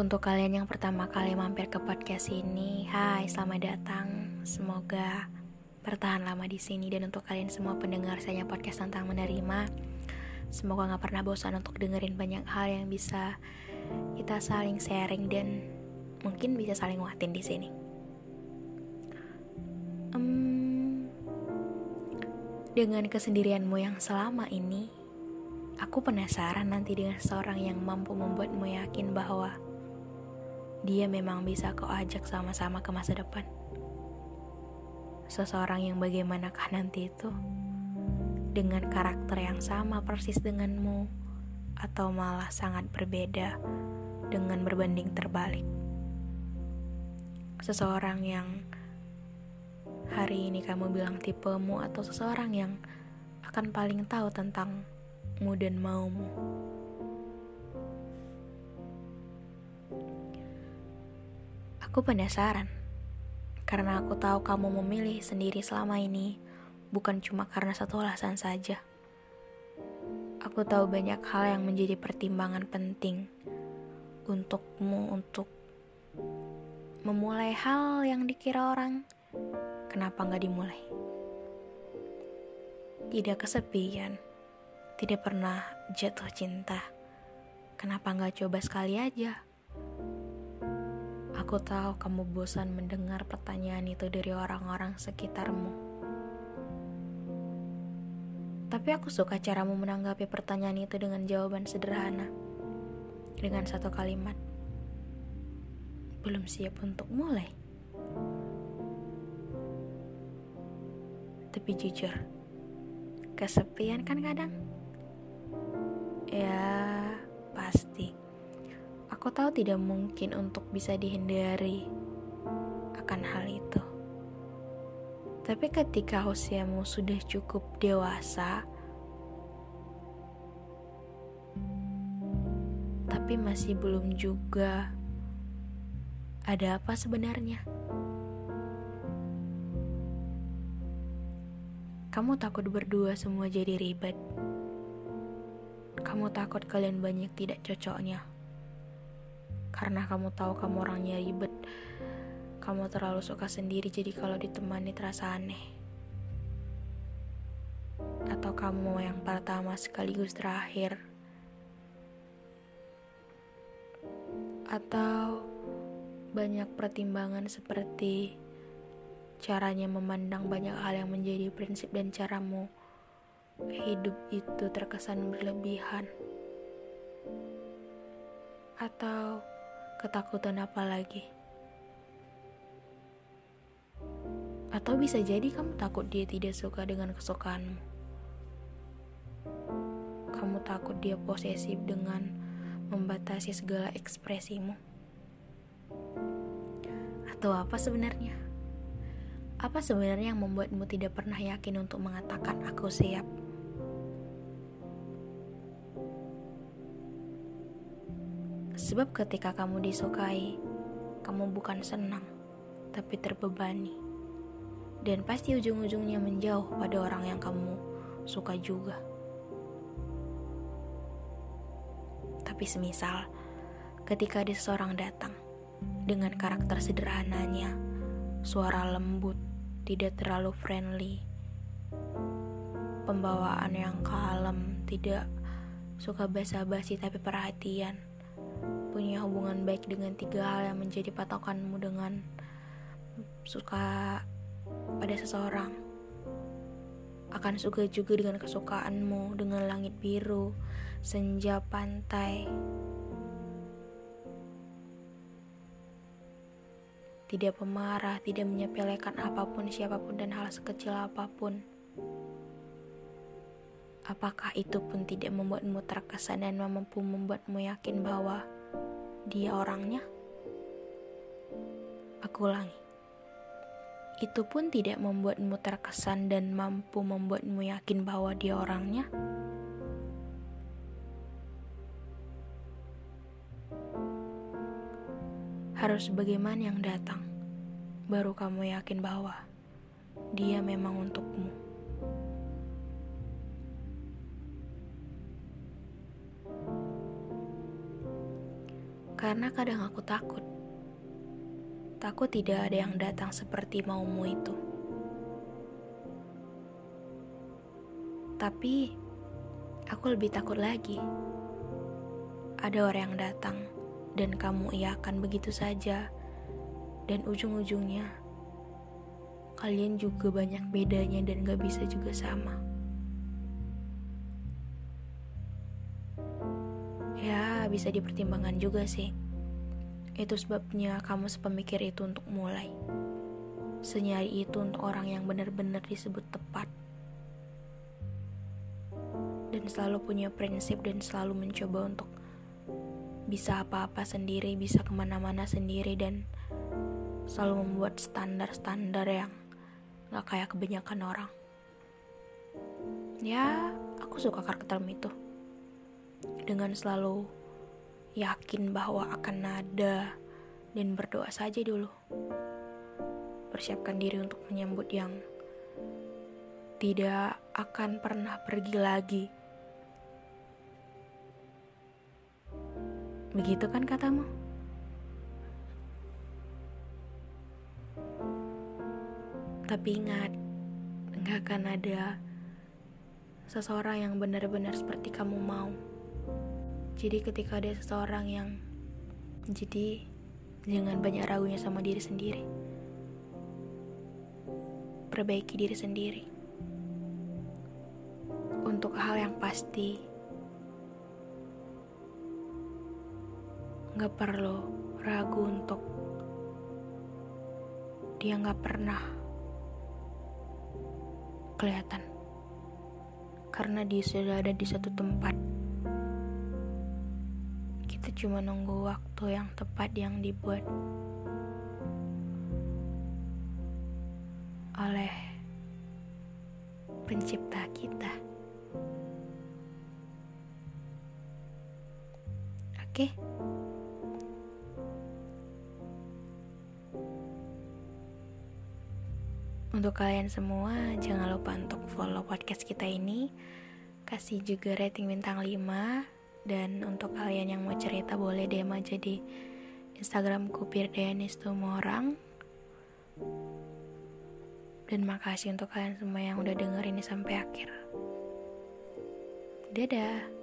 Untuk kalian yang pertama kali mampir ke podcast ini, hai, selamat datang. Semoga bertahan lama di sini dan untuk kalian semua pendengar saya podcast tentang menerima, semoga nggak pernah bosan untuk dengerin banyak hal yang bisa kita saling sharing dan mungkin bisa saling nguatin di sini. Um, dengan kesendirianmu yang selama ini, aku penasaran nanti dengan seorang yang mampu membuatmu yakin bahwa dia memang bisa kau ajak sama-sama ke masa depan. Seseorang yang bagaimanakah nanti itu? Dengan karakter yang sama persis denganmu, atau malah sangat berbeda dengan berbanding terbalik. Seseorang yang hari ini kamu bilang tipemu atau seseorang yang akan paling tahu tentangmu dan maumu. Aku penasaran, karena aku tahu kamu memilih sendiri selama ini, bukan cuma karena satu alasan saja. Aku tahu banyak hal yang menjadi pertimbangan penting untukmu untuk memulai hal yang dikira orang, kenapa nggak dimulai? Tidak kesepian, tidak pernah jatuh cinta, kenapa nggak coba sekali aja? Aku tahu kamu bosan mendengar pertanyaan itu dari orang-orang sekitarmu. Tapi aku suka caramu menanggapi pertanyaan itu dengan jawaban sederhana. Dengan satu kalimat. Belum siap untuk mulai. Tapi jujur, kesepian kan kadang? Ya, pasti. Aku tahu tidak mungkin untuk bisa dihindari akan hal itu. Tapi ketika usiamu sudah cukup dewasa, tapi masih belum juga ada apa sebenarnya? Kamu takut berdua semua jadi ribet. Kamu takut kalian banyak tidak cocoknya karena kamu tahu kamu orangnya ribet. Kamu terlalu suka sendiri jadi kalau ditemani terasa aneh. Atau kamu yang pertama sekaligus terakhir. Atau banyak pertimbangan seperti caranya memandang banyak hal yang menjadi prinsip dan caramu hidup itu terkesan berlebihan. Atau Ketakutan apa lagi? Atau bisa jadi kamu takut dia tidak suka dengan kesukaanmu. Kamu takut dia posesif dengan membatasi segala ekspresimu. Atau apa sebenarnya? Apa sebenarnya yang membuatmu tidak pernah yakin untuk mengatakan aku siap? Sebab ketika kamu disukai, kamu bukan senang, tapi terbebani. Dan pasti ujung-ujungnya menjauh pada orang yang kamu suka juga. Tapi semisal, ketika ada seseorang datang dengan karakter sederhananya, suara lembut, tidak terlalu friendly, pembawaan yang kalem, tidak suka basa-basi tapi perhatian, punya hubungan baik dengan tiga hal yang menjadi patokanmu dengan suka pada seseorang. Akan suka juga dengan kesukaanmu, dengan langit biru, senja pantai. Tidak pemarah, tidak menyepelekan apa pun, siapa pun, dan hal sekecil apa pun. Apakah itu pun tidak membuatmu terkesan dan mampu membuatmu yakin bahwa dia orangnya? Aku ulangi. Itu pun tidak membuatmu terkesan dan mampu membuatmu yakin bahwa dia orangnya? Harus bagaimana yang datang, baru kamu yakin bahwa dia memang untukmu. Karena kadang aku takut. Takut tidak ada yang datang seperti maumu itu. Tapi aku lebih takut lagi. Ada orang yang datang dan kamu iakan begitu saja. Dan ujung-ujungnya kalian juga banyak bedanya dan gak bisa juga sama. Bisa dipertimbangkan juga sih. Itu sebabnya kamu sepemikir itu untuk mulai. Senyari itu untuk orang yang benar-benar disebut tepat. Dan selalu punya prinsip dan selalu mencoba untuk bisa apa-apa sendiri, bisa ke mana-mana sendiri, dan selalu membuat standar-standar yang gak kayak kebanyakan orang. Ya, aku suka karaktermu itu dengan selalu yakin bahwa akan ada dan berdoa saja dulu. Persiapkan diri untuk menyambut yang tidak akan pernah pergi lagi. Begitu kan katamu? Tapi ingat, nggak akan ada seseorang yang benar-benar seperti kamu mau. Jadi ketika ada seseorang yang jadi jangan banyak ragunya sama diri sendiri. Perbaiki diri sendiri. Untuk hal yang pasti, nggak perlu ragu untuk dia nggak pernah kelihatan karena dia sudah ada di satu tempat kita cuma nunggu waktu yang tepat yang dibuat oleh pencipta kita. Oke. Untuk kalian semua, jangan lupa untuk follow podcast kita ini. Kasih juga rating bintang 5 dan untuk kalian yang mau cerita boleh DM aja di Instagramku Firdayanis orang dan makasih untuk kalian semua yang udah denger ini sampai akhir. Dadah